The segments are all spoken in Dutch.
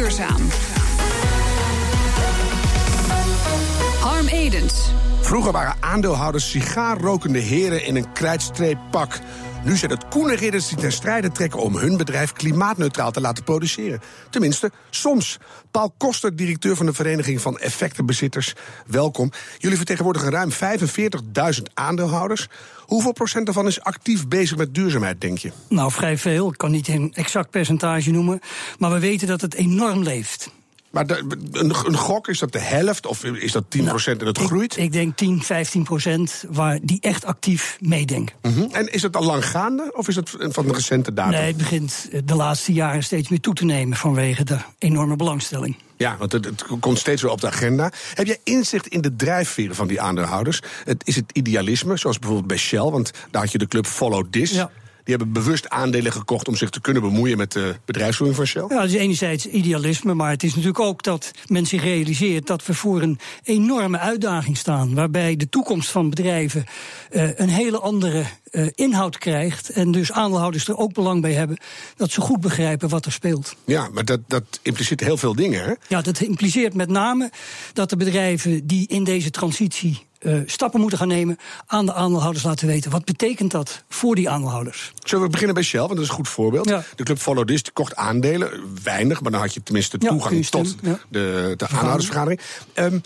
duurzaam. Harm Edens. Vroeger waren aandeelhouders sigaarrokende heren in een krijtstreeppak. Nu zijn het koene ridders die ten strijde trekken om hun bedrijf klimaatneutraal te laten produceren. Tenminste, soms. Paul Koster, directeur van de Vereniging van Effectenbezitters, welkom. Jullie vertegenwoordigen ruim 45.000 aandeelhouders. Hoeveel procent daarvan is actief bezig met duurzaamheid, denk je? Nou, vrij veel. Ik kan niet een exact percentage noemen. Maar we weten dat het enorm leeft. Maar de, een, een, gok, is dat de helft of is dat 10 procent en het groeit? Ik, denk 10, 15 procent waar die echt actief meedenken. Mm En is het al lang gaande of is het van de recente datum? Nee, het begint de laatste jaren steeds meer toe te nemen vanwege de enorme belangstelling. Ja, want het, het, komt steeds weer op de agenda. Heb jij inzicht in de drijfveren van die aandeelhouders? Het, is het idealisme, zoals bijvoorbeeld bij Shell, want daar had je de club Follow This. Ja. Die hebben bewust aandelen gekocht om zich te kunnen bemoeien met de bedrijfsvoering van Shell? Ja, dat is enerzijds idealisme, maar het is natuurlijk ook dat men zich realiseert dat we voor een enorme uitdaging staan. Waarbij de toekomst van bedrijven uh, een hele andere uh, inhoud krijgt. En dus aandeelhouders er ook belang bij hebben dat ze goed begrijpen wat er speelt. Ja, maar dat, dat impliceert heel veel dingen, hè? Ja, dat impliceert met name dat de bedrijven die in deze transitie uh, stappen moeten gaan nemen, aan de aandeelhouders laten weten. Wat betekent dat voor die aandeelhouders? Zullen we beginnen bij Shell, want dat is een goed voorbeeld. Ja. De club Follow This kocht aandelen, weinig, maar dan had je tenminste toegang ja, tot ja. de, de aandeelhoudersvergadering. Um,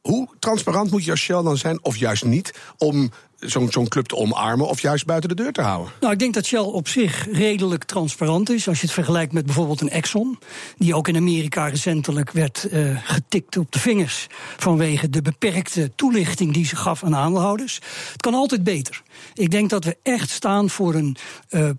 hoe transparant moet je als Shell dan zijn, of juist niet, om zo'n zo'n club te omarmen of juist buiten de deur te houden? Nou, ik denk dat Shell op zich redelijk transparant is. Als je het vergelijkt met bijvoorbeeld een Exxon, die ook in Amerika recentelijk werd uh, getikt op de vingers vanwege de beperkte toelichting die ze gaf aan aandeelhouders. Het kan altijd beter. Ik denk dat we echt staan voor een uh,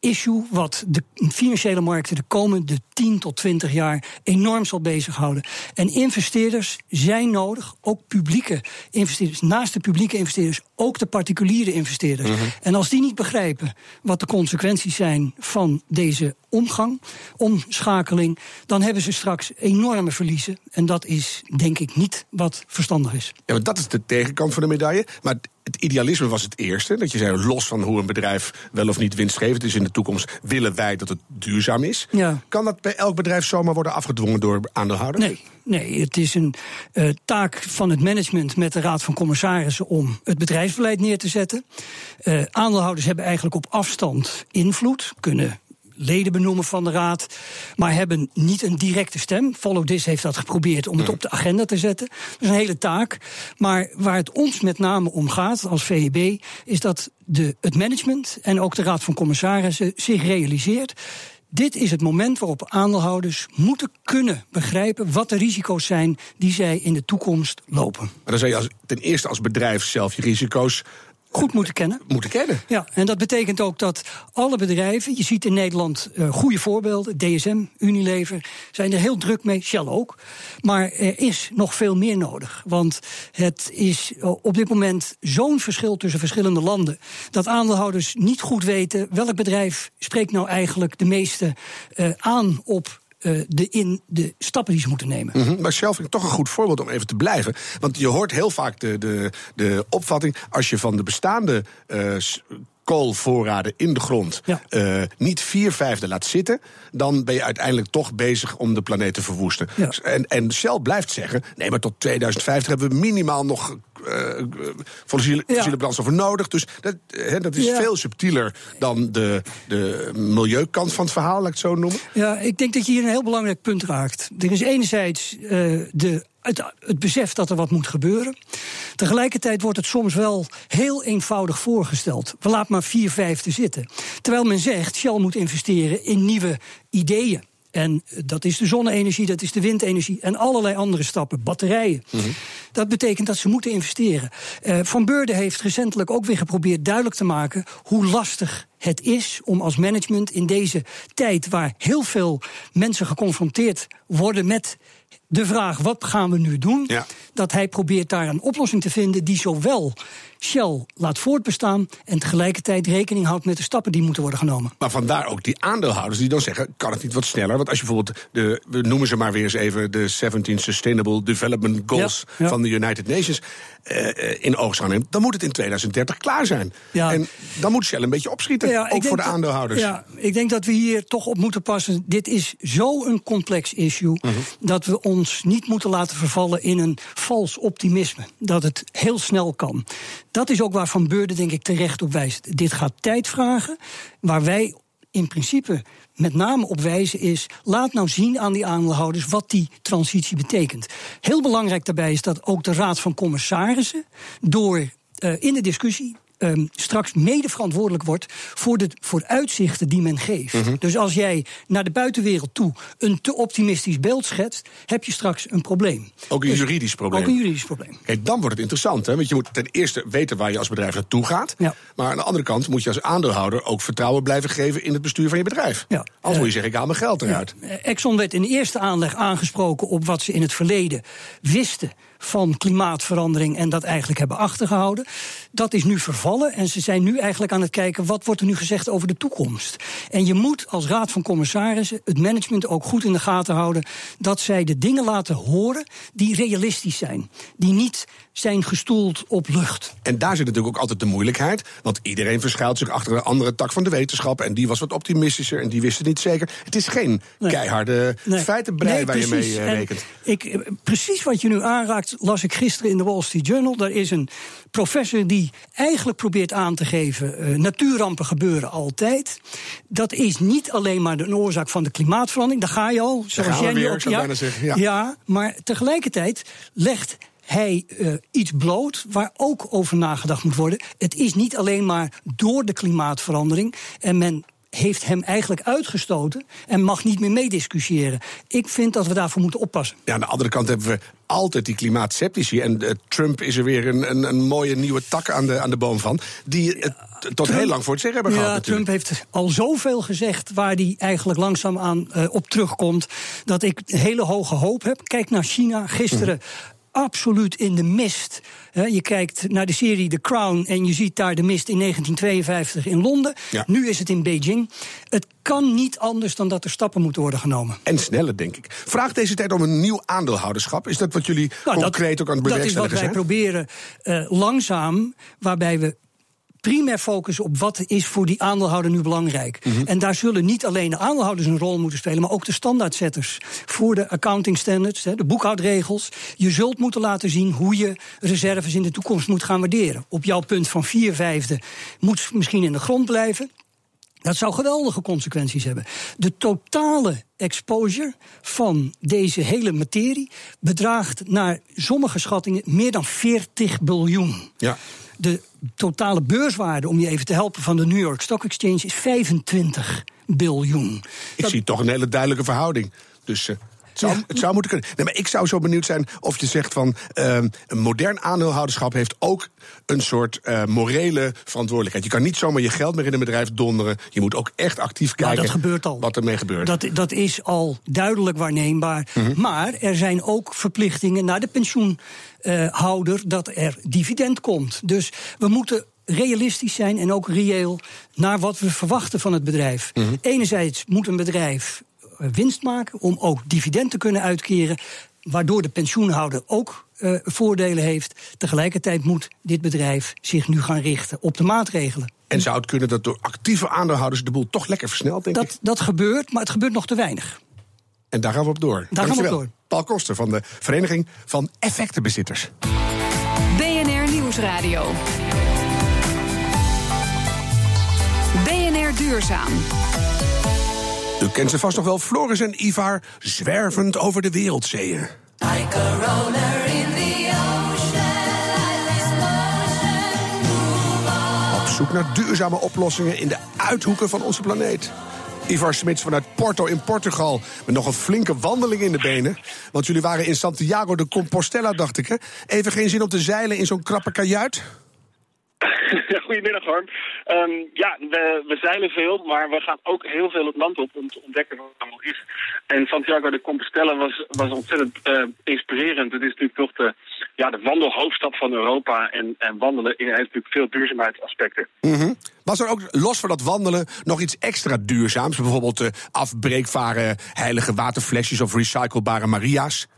issue wat de financiële markten de komende 10 tot 20 jaar enorm zal bezighouden. En investeerders zijn nodig, ook publieke investeerders, naast de publieke investeerders, ook de particuliere investeerders. Mm -hmm. En als die niet begrijpen wat de consequenties zijn van deze omgang, omschakeling, dan hebben ze straks enorme verliezen. En dat is denk ik niet wat verstandig is. Ja, maar dat is de tegenkant van de medaille. Maar het idealisme was het eerste. Dat je zei, los van hoe een bedrijf wel of niet winstgevend is in de toekomst, willen wij dat het duurzaam is. Ja. Kan dat bij elk bedrijf zomaar worden afgedwongen door aandeelhouders? Nee. Nee, het is een uh, taak van het management met de Raad van Commissarissen om het bedrijfsbeleid neer te zetten. Uh, aandeelhouders hebben eigenlijk op afstand invloed, kunnen leden benoemen van de raad, maar hebben niet een directe stem. Follow This heeft dat geprobeerd om het op de agenda te zetten. Dat is een hele taak. Maar waar het ons met name om gaat als VEB, is dat de, het management en ook de raad van commissarissen zich realiseert. Dit is het moment waarop aandeelhouders moeten kunnen begrijpen wat de risico's zijn die zij in de toekomst lopen. Maar dan zou je als, ten eerste als bedrijf zelf je risico's goed moeten kennen. Moeten kennen. Ja, en dat betekent ook dat alle bedrijven, je ziet in Nederland uh, goede voorbeelden, DSM, Unilever, zijn er heel druk mee, Shell ook. Maar er is nog veel meer nodig. Want het is op dit moment zo'n verschil tussen verschillende landen, dat aandeelhouders niet goed weten welk bedrijf spreekt nou eigenlijk de meeste uh, aan op uh, de, in de stappen die ze moeten nemen. -hmm. Maar zelf vind ik toch een goed voorbeeld om even te blijven. Want je hoort heel vaak de, de, de opvatting... als je van de bestaande uh, koolvoorraden in de grond ja. uh, niet vier vijfde laat zitten, dan ben je uiteindelijk toch bezig om de planeet te verwoesten. Ja. En, en Shell blijft zeggen: nee, maar tot 2050 hebben we minimaal nog uh, fossiele, ja. brandstoffen nodig. Dus dat, he, dat is ja. veel subtieler dan de, de milieukant van het verhaal, laat ik het zo noemen. Ja, ik denk dat je hier een heel belangrijk punt raakt. Er is enerzijds uh, de het, het, besef dat er wat moet gebeuren. Tegelijkertijd wordt het soms wel heel eenvoudig voorgesteld. We laten maar vier vijfde zitten. Terwijl men zegt, Shell moet investeren in nieuwe ideeën. En dat is de zonne-energie, dat is de windenergie en allerlei andere stappen, batterijen. Mm -hmm. Dat betekent dat ze moeten investeren. Uh, Van Beurden heeft recentelijk ook weer geprobeerd duidelijk te maken hoe lastig het is om als management in deze tijd waar heel veel mensen geconfronteerd worden met de vraag wat gaan we nu doen, ja. dat hij probeert daar een oplossing te vinden die zowel Shell laat voortbestaan en tegelijkertijd rekening houdt met de stappen die moeten worden genomen. Maar vandaar ook die aandeelhouders die dan zeggen: kan het niet wat sneller? Want als je bijvoorbeeld de, we noemen ze maar weer eens even de 17 Sustainable Development Goals ja, ja. van de United Nations uh, in oogschouw neemt, dan moet het in 2030 klaar zijn. En dan moet Shell een beetje opschieten. Ook voor de aandeelhouders. Ja, ik denk dat we hier toch op moeten passen. Dit is zo'n complex issue mhm. dat we ons niet moeten laten vervallen in een vals optimisme. Dat het heel snel kan. Dat is ook waar Van Beurden denk ik terecht op wijst. Dit gaat tijd vragen, waar wij in principe met name op wijzen is: laat nou zien aan die aandeelhouders wat die transitie betekent. Heel belangrijk daarbij is dat ook de Raad van Commissarissen door uh, in de discussie um, straks mede verantwoordelijk wordt voor de vooruitzichten die men geeft. Mhm. Dus als jij naar de buitenwereld toe een te optimistisch beeld schetst, heb je straks een probleem. Ook een dus juridisch probleem. Ook een juridisch probleem. Kijk, dan wordt het interessant, hè? want je moet ten eerste weten waar je als bedrijf naartoe gaat. Ja. Maar aan de andere kant moet je als aandeelhouder ook vertrouwen blijven geven in het bestuur van je bedrijf. Ja. Anders moet je zeggen, ik haal mijn geld eruit. Ja. Exxon werd in eerste aanleg aangesproken op wat ze in het verleden wisten van klimaatverandering en dat eigenlijk hebben achtergehouden. Dat is nu vervallen en ze zijn nu eigenlijk aan het kijken wat wordt er nu gezegd over de toekomst. En je moet als raad van commissarissen het management ook goed in de gaten houden dat zij de dingen laten horen die realistisch zijn, die niet zijn gestoeld op lucht. En daar zit natuurlijk ook altijd de moeilijkheid. Want iedereen verschuilt zich achter een andere tak van de wetenschap. En die was wat optimistischer en die wist het niet zeker. Het is geen keiharde nee. feitenbrei waar je mee uh, rekent. Ik, eh, precies wat je nu aanraakt, las ik gisteren in de Wall Street Journal. Daar is een professor die eigenlijk probeert aan te geven: uh, natuurrampen gebeuren altijd. Dat is niet alleen maar de oorzaak van de klimaatverandering. Daar ga je al. Zoals jij nu ook, ja, zeggen, ja. ja, maar tegelijkertijd legt hij uh, iets bloot waar ook over nagedacht moet worden. Het is niet alleen maar door de klimaatverandering. En men heeft hem eigenlijk uitgestoten en mag niet meer meediscussiëren. Ik vind dat we daarvoor moeten oppassen. Ja, aan de andere kant hebben we altijd die klimaatceptici. En uh, Trump is er weer een, een, een, mooie nieuwe tak aan de, aan de boom van. Die het tot heel lang voor het zeggen hebben gehad. Ja, Trump heeft al zoveel gezegd waar hij eigenlijk langzaam aan uh, op terugkomt. Dat ik hele hoge hoop heb. Kijk naar China. Gisteren mhm absoluut in de mist. Je kijkt naar de serie The Crown en je ziet daar de mist in 1952 in Londen. Nu is het in Beijing. Het kan niet anders dan dat er stappen moeten worden genomen. En sneller, denk ik. Vraag deze tijd om een nieuw aandeelhouderschap. Is dat wat jullie nou, concreet ook aan het bewerkstelligen zijn? Dat is wat wij proberen uh, langzaam, waarbij we primair focussen op wat is voor die aandeelhouder nu belangrijk. Mhm. En daar zullen niet alleen de aandeelhouders een rol moeten spelen, maar ook de standaardzetters voor de accounting standards, de boekhoudregels. Je zult moeten laten zien hoe je reserves in de toekomst moet gaan waarderen. Op jouw punt van vier vijfde moet misschien in de grond blijven. Dat zou geweldige consequenties hebben. De totale exposure van deze hele materie bedraagt naar sommige schattingen meer dan 40 biljoen. Ja de totale beurswaarde, om je even te helpen, van de New York Stock Exchange is 25 biljoen. Ik zie toch een hele duidelijke verhouding. Dus het, zou, het zou moeten kunnen. Nee, maar ik zou zo benieuwd zijn of je zegt van uh, een modern aandeelhouderschap heeft ook een soort uh, morele verantwoordelijkheid. Je kan niet zomaar je geld meer in een bedrijf donderen. Je moet ook echt actief nou, kijken dat gebeurt al. wat ermee gebeurt. Dat, dat is al duidelijk waarneembaar. Mhm. Maar er zijn ook verplichtingen naar de pensioen uh, houder dat er dividend komt. Dus we moeten realistisch zijn en ook reëel naar wat we verwachten van het bedrijf. Mm Enerzijds moet een bedrijf eh, winst maken om ook dividend te kunnen uitkeren, waardoor de pensioenhouder ook uh, voordelen heeft. Tegelijkertijd moet dit bedrijf zich nu gaan richten op de maatregelen. En zou het kunnen dat door actieve aandeelhouders de boel toch lekker versnelt, denk dat, ik? Dat gebeurt, maar het gebeurt nog te weinig. En daar gaan we op door. Daar gaan we op door. Paul Koster van de Vereniging van Effectenbezitters. BNR Nieuwsradio. BNR Duurzaam. U kent ze vast nog wel, Floris en Ivar, zwervend over de wereldzeeën. Op zoek naar duurzame oplossingen in de uithoeken van onze planeet. Ivar Smits vanuit Porto in Portugal. Met nog een flinke wandeling in de benen. Want jullie waren in Santiago de Compostela, dacht ik. Hè? Even geen zin om te zeilen in zo'n krappe kajuit? Goedemiddag, Harm. Um, ja, we, we, zeilen veel, maar we gaan ook heel veel het land op om te ontdekken wat het allemaal is. En Santiago de Compostela was, was ontzettend uh, inspirerend. Het is natuurlijk toch de, ja, de wandelhoofdstad van Europa. En, en wandelen heeft natuurlijk veel duurzaamheidsaspecten. Mm Was er ook, los van dat wandelen, nog iets extra duurzaams? Bijvoorbeeld de afbreekbare heilige waterflesjes of recyclebare Maria's?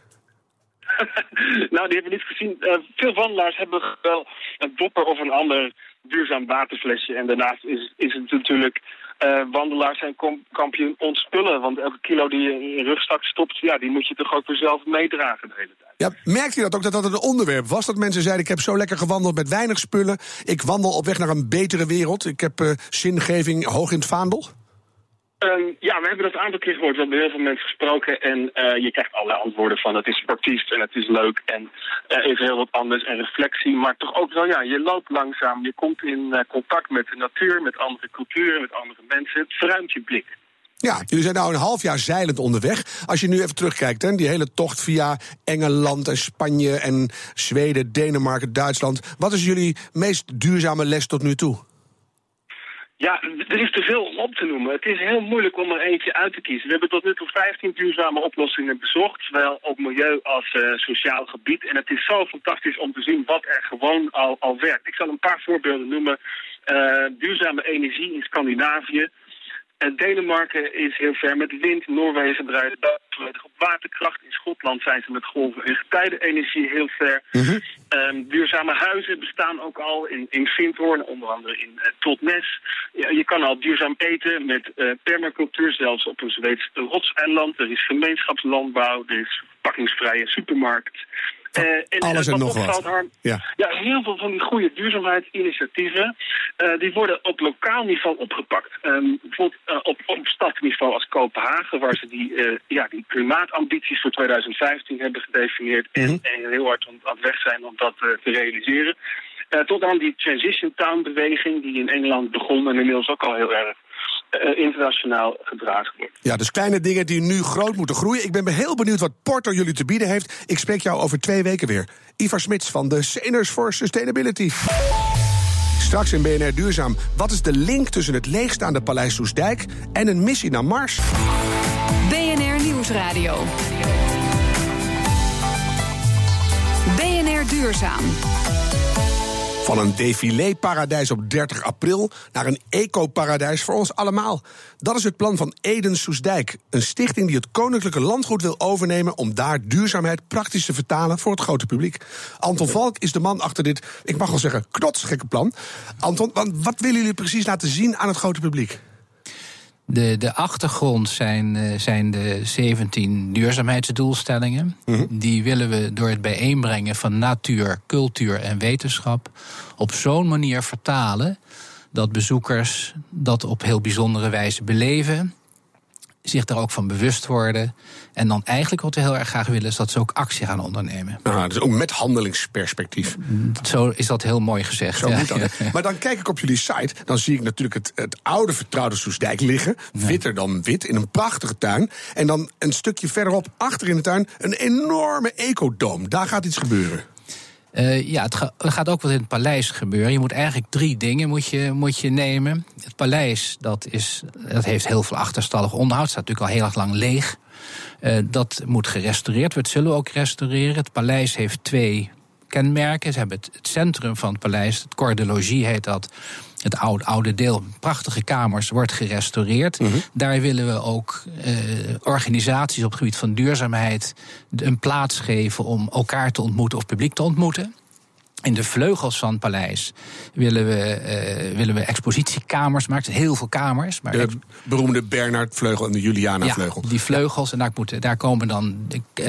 nou, die hebben we niet gezien. Uh, veel wandelaars hebben wel een dopper of een ander duurzaam waterflesje. En daarnaast is, is het natuurlijk uh, wandelaars zijn kampioen ontspullen. Want elke kilo die je in je rugzak stopt, ja, die moet je toch ook weer zelf meedragen de hele tijd. Ja, merkt u dat ook, dat dat een onderwerp was? Dat mensen zeiden, ik heb zo lekker gewandeld met weinig spullen. Ik wandel op weg naar een betere wereld. Ik heb uh, zingeving hoog in het vaandel. Um, ja, we hebben dat aantal keer gehoord. We hebben heel veel mensen gesproken. En uh, je krijgt allerlei antwoorden van het is sportief en het is leuk. En uh, even heel wat anders en reflectie. Maar toch ook wel, ja, je loopt langzaam. Je komt in uh, contact met de natuur, met andere culturen, met andere mensen. Het verruimt je blik. Ja, jullie zijn nou een half jaar zeilend onderweg. Als je nu even terugkijkt, hè, die hele tocht via Engeland en Spanje en Zweden, Denemarken, Duitsland. Wat is jullie meest duurzame les tot nu toe? Ja, er is te veel om op te noemen. Het is heel moeilijk om er eentje uit te kiezen. We hebben tot nu toe 15 duurzame oplossingen bezocht, zowel op milieu als uh, sociaal gebied. En het is zo fantastisch om te zien wat er gewoon al, al werkt. Ik zal een paar voorbeelden noemen. Uh, duurzame energie in Scandinavië. En Denemarken is heel ver met wind. Noorwegen draait volledig op waterkracht. In Schotland zijn ze met golven- en getijdenenergie heel ver. Mm -hmm. um, duurzame huizen bestaan ook al in, in Vindhoorn, onder andere in uh, Totnes. Ja, je kan al duurzaam eten met uh, permacultuur, zelfs op een Zweeds rotseiland. Er is gemeenschapslandbouw, er is verpakkingsvrije supermarkt. Uh, en, Alles en, nog wat. Harm, ja. ja, heel veel van die goede duurzaamheidsinitiatieven... Uh, die worden op lokaal niveau opgepakt. Um, bijvoorbeeld uh, op, op stadsniveau als Kopenhagen... waar ze die, ja, die klimaatambities voor 2015 hebben gedefinieerd... Mm -hmm. en, en, heel hard aan, het weg zijn om dat te realiseren. tot aan die Transition Town-beweging die in Engeland begon... en inmiddels ook al heel erg uh, internationaal gedragen wordt. Ja, dus kleine dingen die nu groot moeten groeien. Ik ben heel benieuwd wat Porto jullie te bieden heeft. Ik spreek jou over twee weken weer. Ivar Smits van de Centers for Sustainability. Straks in BNR Duurzaam. Wat is de link tussen het leegstaande Paleis Soesdijk en een missie naar Mars? BNR Nieuwsradio. BNR Duurzaam. Van een défilé-paradijs op 30 april naar een eco-paradijs voor ons allemaal. Dat is het plan van Eden Soesdijk, een stichting die het koninklijke landgoed wil overnemen om daar duurzaamheid praktisch te vertalen voor het grote publiek. Anton Valk is de man achter dit, ik mag wel zeggen, knotsgekke plan. Anton, wat willen jullie precies laten zien aan het grote publiek? De, de achtergrond zijn, zijn de 17 duurzaamheidsdoelstellingen. Mm -hmm. Die willen we door het bijeenbrengen van natuur, cultuur en wetenschap op zo'n manier vertalen dat bezoekers dat op heel bijzondere wijze beleven zich daar ook van bewust worden. En dan eigenlijk wat we heel erg graag willen, is dat ze ook actie gaan ondernemen. Ah, dus ook met handelingsperspectief. Zo is dat heel mooi gezegd. Zo ja. moet dat. Maar dan kijk ik op jullie site, dan zie ik natuurlijk het, het oude vertrouwde Soesdijk liggen. Ja. Witter dan wit, in een prachtige tuin. En dan een stukje verderop, achter in de tuin, een enorme ecodoom. Daar gaat iets gebeuren. Uh, ja, het, ga, het, gaat ook wat in het paleis gebeuren. Je moet eigenlijk drie dingen moet je, moet je nemen. Het paleis, dat, is, dat heeft heel veel achterstallig onderhoud. staat natuurlijk al heel erg lang leeg. Uh, dat moet gerestaureerd worden. Zullen we ook restaureren. Het paleis heeft twee kenmerken. Ze hebben het, centrum van het paleis, het Corps de Logis heet dat het oude, oude deel, prachtige kamers, wordt gerestaureerd. Mm -hmm. Daar willen we ook uh, organisaties op het gebied van duurzaamheid een plaats geven om elkaar te ontmoeten of publiek te ontmoeten. In de vleugels van het paleis willen we, uh, willen we expositiekamers maken. Heel veel kamers. Maar de beroemde Bernard-vleugel en de Juliana-vleugel. Ja, die vleugels. En daar, moeten, daar komen dan de, uh,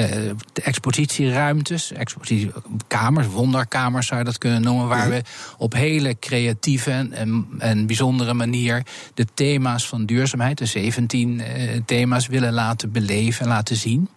de expositieruimtes, expositiekamers, wonderkamers zou je dat kunnen noemen. Waar we op hele creatieve en, en bijzondere manier de thema's van duurzaamheid, de 17 uh, thema's, willen laten beleven en laten zien.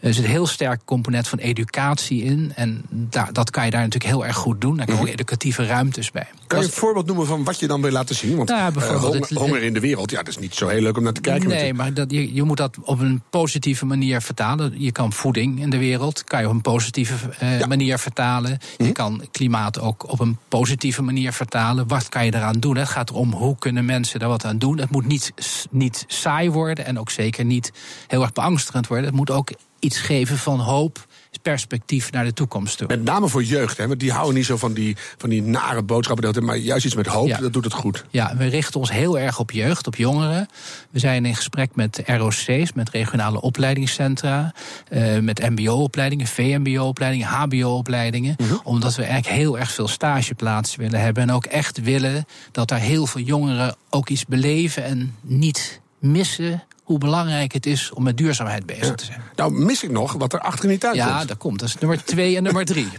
Er zit een heel sterk component van educatie in. En daar, dat kan je daar natuurlijk heel erg goed doen. Daar komen ook educatieve ruimtes bij. Kan je een voorbeeld noemen van wat je dan wil laten zien? Want nou, bijvoorbeeld uh, honger, honger, in de wereld, ja, dat is niet zo heel leuk om naar te kijken. Nee, maar dat, je, je moet dat op een positieve manier vertalen. Je kan voeding in de wereld kan je op een positieve uh, ja. manier vertalen. Je -hmm. kan klimaat ook op een positieve manier vertalen. Wat kan je eraan doen? Het gaat erom hoe kunnen mensen daar wat aan doen. Het moet niet, niet saai worden en ook zeker niet heel erg beangstigend worden. Het moet ook iets geven van hoop perspectief naar de toekomst toe. Met name voor jeugd, hè, want die houden niet zo van die, van die nare boodschappen. Maar juist iets met hoop, dat doet het goed. Ja, we richten ons heel erg op jeugd, op jongeren. We zijn in gesprek met ROC's, met regionale opleidingscentra, uh, met MBO-opleidingen, VMBO-opleidingen, HBO-opleidingen. Mhm. Omdat we eigenlijk heel erg veel stageplaatsen willen hebben. En ook echt willen dat daar heel veel jongeren ook iets beleven en niet missen hoe belangrijk het is om met duurzaamheid bezig te zijn. Nou, mis ik nog wat er achter in die tuin ja, komt. Ja, dat komt. Dat is nummer twee en nummer drie.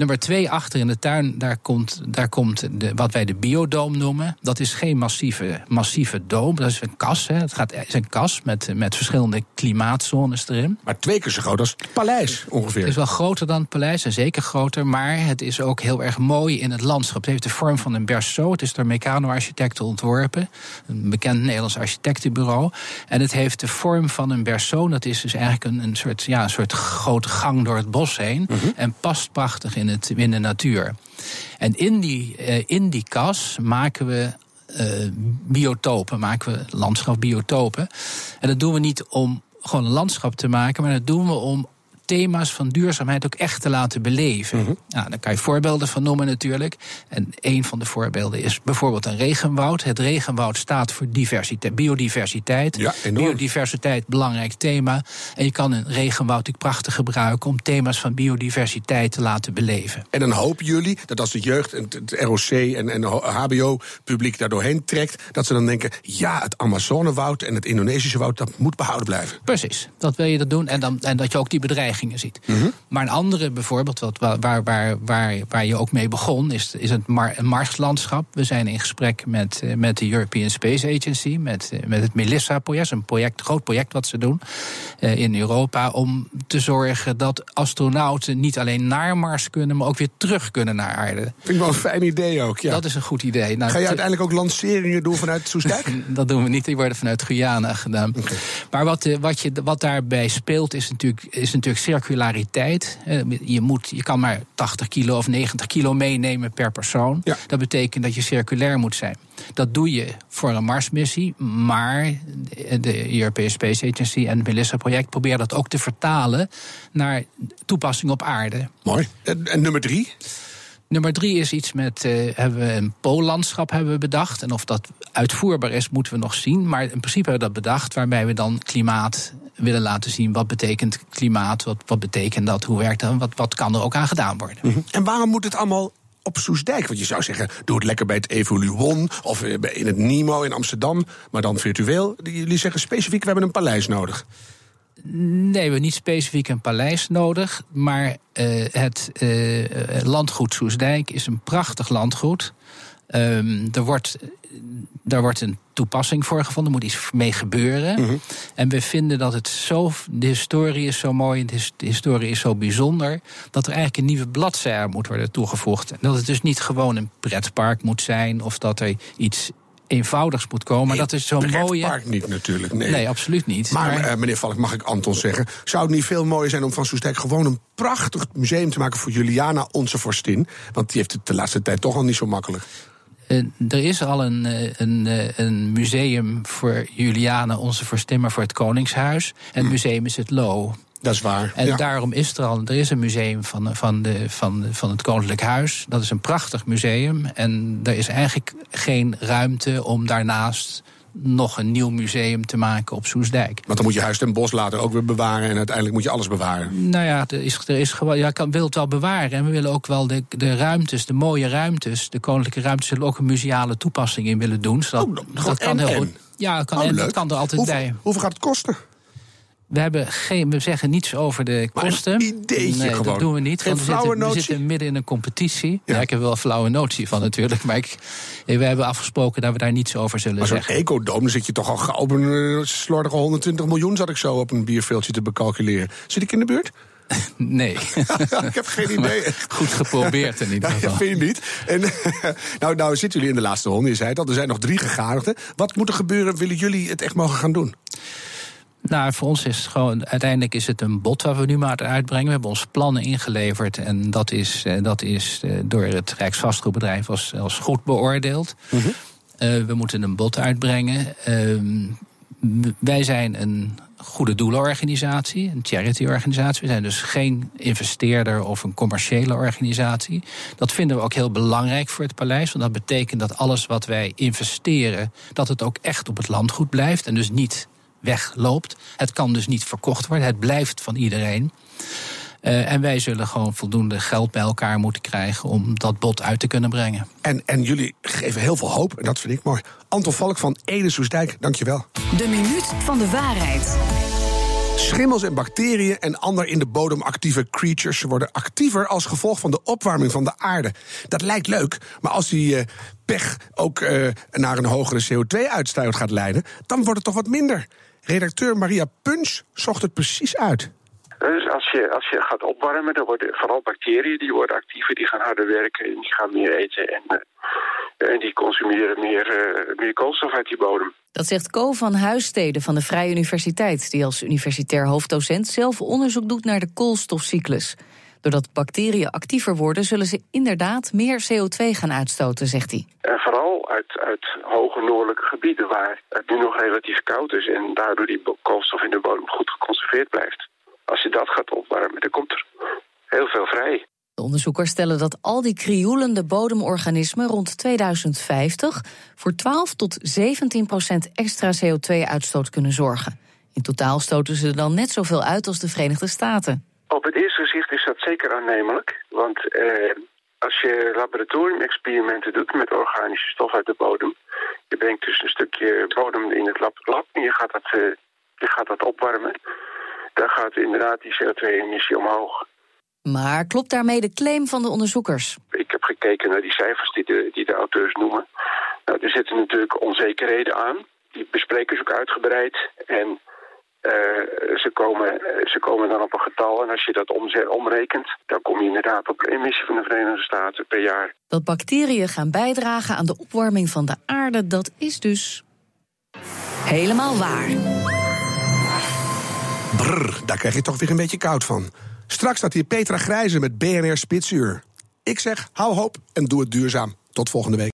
Nummer twee, achter in de tuin, daar komt, daar komt de, wat wij de biodoom noemen. Dat is geen massieve, massieve doom, dat is een kas. Hè. Het gaat, is een kas met, met verschillende klimaatzones erin. Maar twee keer zo groot als het paleis ongeveer. Het is wel groter dan het paleis en zeker groter. Maar het is ook heel erg mooi in het landschap. Het heeft de vorm van een berceau. Het is door Meccano-architecten ontworpen. Een bekend Nederlands architectenbureau. En het heeft de vorm van een berceau. Dat is dus eigenlijk een, een, soort, ja, een soort grote gang door het bos heen. Mhm. En past prachtig in het, in de natuur. En in die, uh, in die kas maken we uh, biotopen, maken we landschapbiotopen. En dat doen we niet om gewoon een landschap te maken, maar dat doen we om thema's van duurzaamheid ook echt te laten beleven. Mm nou, daar kan je voorbeelden van noemen natuurlijk. En een van de voorbeelden is bijvoorbeeld een regenwoud. Het regenwoud staat voor diversiteit, biodiversiteit. Ja, biodiversiteit, belangrijk thema. En je kan een regenwoud natuurlijk prachtig gebruiken om thema's van biodiversiteit te laten beleven. En dan hopen jullie dat als de jeugd en het ROC en, en HBO-publiek daar doorheen trekt, dat ze dan denken: ja, het Amazonewoud en het Indonesische woud, dat moet behouden blijven. Precies, dat wil je dat doen. En, dan, en dat je ook die bedreiging ziet. Mhm. Maar een andere bijvoorbeeld, wat, waar, waar, waar, waar je ook mee begon, is, is het mar, Marslandschap. We zijn in gesprek met, eh, met de European Space Agency, met, eh, met het Melissa-project, een project, groot project wat ze doen uh, in Europa, om te zorgen dat astronauten niet alleen naar Mars kunnen, maar ook weer terug kunnen naar aarde. Vind ik wel een fijn idee ook. Ja. Dat is een goed idee. Nou, Ga je uiteindelijk ook lanceringen doen vanuit Soestdijk? dat doen we niet, die worden vanuit Guyana gedaan. Maar wat, wat, je, wat daarbij speelt is natuurlijk, is natuurlijk circulariteit. Je, moet, je kan maar 80 kilo of 90 kilo meenemen per persoon. Dat betekent dat je circulair moet zijn. Dat doe je voor een Marsmissie, maar de European Space Agency en het Melissa-project proberen dat ook te vertalen naar toepassing op aarde. Mooi. En, en nummer drie? Nummer drie is iets met uh, hebben we een poollandschap hebben we bedacht. En of dat uitvoerbaar is, moeten we nog zien. Maar in principe hebben we dat bedacht, waarbij we dan klimaat willen laten zien. Wat betekent klimaat? Wat, wat betekent dat? Hoe werkt dat? Wat, wat kan er ook aan gedaan worden? Mhm. En waarom moet het allemaal op Soesdijk. Want je zou zeggen, doe het lekker bij het Evoluon of in het Nimo in Amsterdam, maar dan virtueel. Jullie zeggen specifiek, we hebben een paleis nodig. Nee, we hebben niet specifiek een paleis nodig. Maar uh, het uh, landgoed Soesdijk is een prachtig landgoed. Um, er wordt daar wordt een toepassing voor gevonden, er moet iets mee gebeuren. Mhm. En we vinden dat het zo, de historie is zo mooi, de historie is zo bijzonder, dat er eigenlijk een nieuwe bladzijde moet worden toegevoegd. En dat het dus niet gewoon een pretpark moet zijn, of dat er iets eenvoudigs moet komen. Maar dat is zo'n mooie. park niet natuurlijk. Nee, nee absoluut niet. Maar, maar... Uh, meneer Valk, mag ik Anton zeggen. Zou het niet veel mooier zijn om van Soestdijk gewoon een prachtig museum te maken voor Juliana, onze vorstin? Want die heeft het de laatste tijd toch al niet zo makkelijk. Uh, er is al een, eh, een, een museum voor Juliana, onze vorstin, maar voor het Koningshuis. En het hm. museum is het Lo. Dat is waar. En daarom is er al, er is een museum van, van, de, van, van het Koninklijk Huis. Dat is een prachtig museum. En er is eigenlijk geen ruimte om daarnaast nog een nieuw museum te maken op Soesdijk. Want dan moet je Huis ten Bos later ook weer bewaren... en uiteindelijk moet je alles bewaren. Nou ja, er is, er is gewoon, ja, kan, wil het wel bewaren. En we willen ook wel de, de ruimtes, de mooie ruimtes... de koninklijke ruimtes, zullen ook een museale toepassing in willen doen. Zodat, oh, dat kan heel goed. Ja, dat kan, oh, en, dat kan er altijd bij. Hoeveel gaat het kosten? We, hebben geen, we zeggen niets over de kosten. Maar een ideetje nee, gewoon. dat doen we niet. Geen want we zitten, we zitten, midden in een competitie. Ja. ik heb wel een flauwe notie van natuurlijk. Maar ik, we hebben afgesproken dat we daar niets over zullen maar zeggen. Maar zo'n ecodoom, dan zit je toch al gauw op een slordige 120 miljoen... zat ik zo op een bierveeltje te becalculeren. Zit ik in de buurt? Nee. ik heb geen idee. goed geprobeerd in ieder geval. Ja, vind je niet? En, nou, nou zitten jullie in de laatste ronde, je zei het al. Er zijn nog drie gegadigden. Wat moet er gebeuren? Willen jullie het echt mogen gaan doen? Nou, voor ons is het gewoon, uiteindelijk is het een bod waar we nu maar uitbrengen. We hebben ons plannen ingeleverd en dat is, eh, dat is eh, door het Rijksvastgoedbedrijf als, als goed beoordeeld. Mhm. Uh, we moeten een bod uitbrengen. Uh, wij zijn een goede doelenorganisatie, een charity-organisatie. We zijn dus geen investeerder of een commerciële organisatie. Dat vinden we ook heel belangrijk voor het paleis. Want dat betekent dat alles wat wij investeren, dat het ook echt op het landgoed blijft en dus niet wegloopt. Het kan dus niet verkocht worden. Het blijft van iedereen. Uh, en wij zullen gewoon voldoende geld bij elkaar moeten krijgen om dat bod uit te kunnen brengen. En, en jullie geven heel veel hoop, en dat vind ik mooi. Anton Valk van Ede Soesdijk, dankjewel. De minuut van de waarheid. Schimmels en bacteriën en ander in de bodem actieve creatures worden actiever als gevolg van de opwarming van de aarde. Dat lijkt leuk, maar als die uh, pech ook uh, naar een hogere CO2-uitstoot gaat leiden, dan wordt het toch wat minder. Redacteur Maria Punch zocht het precies uit. Dus als je, als je gaat opwarmen, dan worden vooral bacteriën die worden actiever, die gaan harder werken en die gaan meer eten en, uh, en die consumeren meer, uh, meer koolstof uit die bodem. Dat zegt Co van Huissteden van de Vrije Universiteit, die als universitair hoofddocent zelf onderzoek doet naar de koolstofcyclus. Doordat bacteriën actiever worden, zullen ze inderdaad meer CO2 gaan uitstoten, zegt hij. En vooral uit, uit hoge noordelijke gebieden waar het nu nog relatief koud is en daardoor die koolstof in de bodem goed geconserveerd blijft. Als je dat gaat opwarmen, dan komt er heel veel vrij. De onderzoekers stellen dat al die krioelende bodemorganismen rond 2050 voor 12 tot 17 procent extra CO2-uitstoot kunnen zorgen. In totaal stoten ze dan net zoveel uit als de Verenigde Staten. Op het eerste gezicht is dat zeker aannemelijk. Want eh, als je laboratoriumexperimenten doet met organische stof uit de bodem... je brengt dus een stukje bodem in het lab, lab en je gaat dat, uh, je gaat dat opwarmen dan gaat inderdaad die CO2-emissie omhoog. Maar klopt daarmee de claim van de onderzoekers? Ik heb gekeken naar die cijfers die de, die de auteurs noemen. Nou, er zitten natuurlijk onzekerheden aan. Die bespreken ze ook uitgebreid. En uh, ze, komen, ze komen dan op een getal. En als je dat omrekent, dan kom je inderdaad op de emissie van de Verenigde Staten per jaar. Dat bacteriën gaan bijdragen aan de opwarming van de aarde, dat is dus helemaal waar. Brrr, daar krijg je toch weer een beetje koud van. Straks staat hier Petra Grijze met BNR Spitsuur. Ik zeg, hou hoop en doe het duurzaam. Tot volgende week.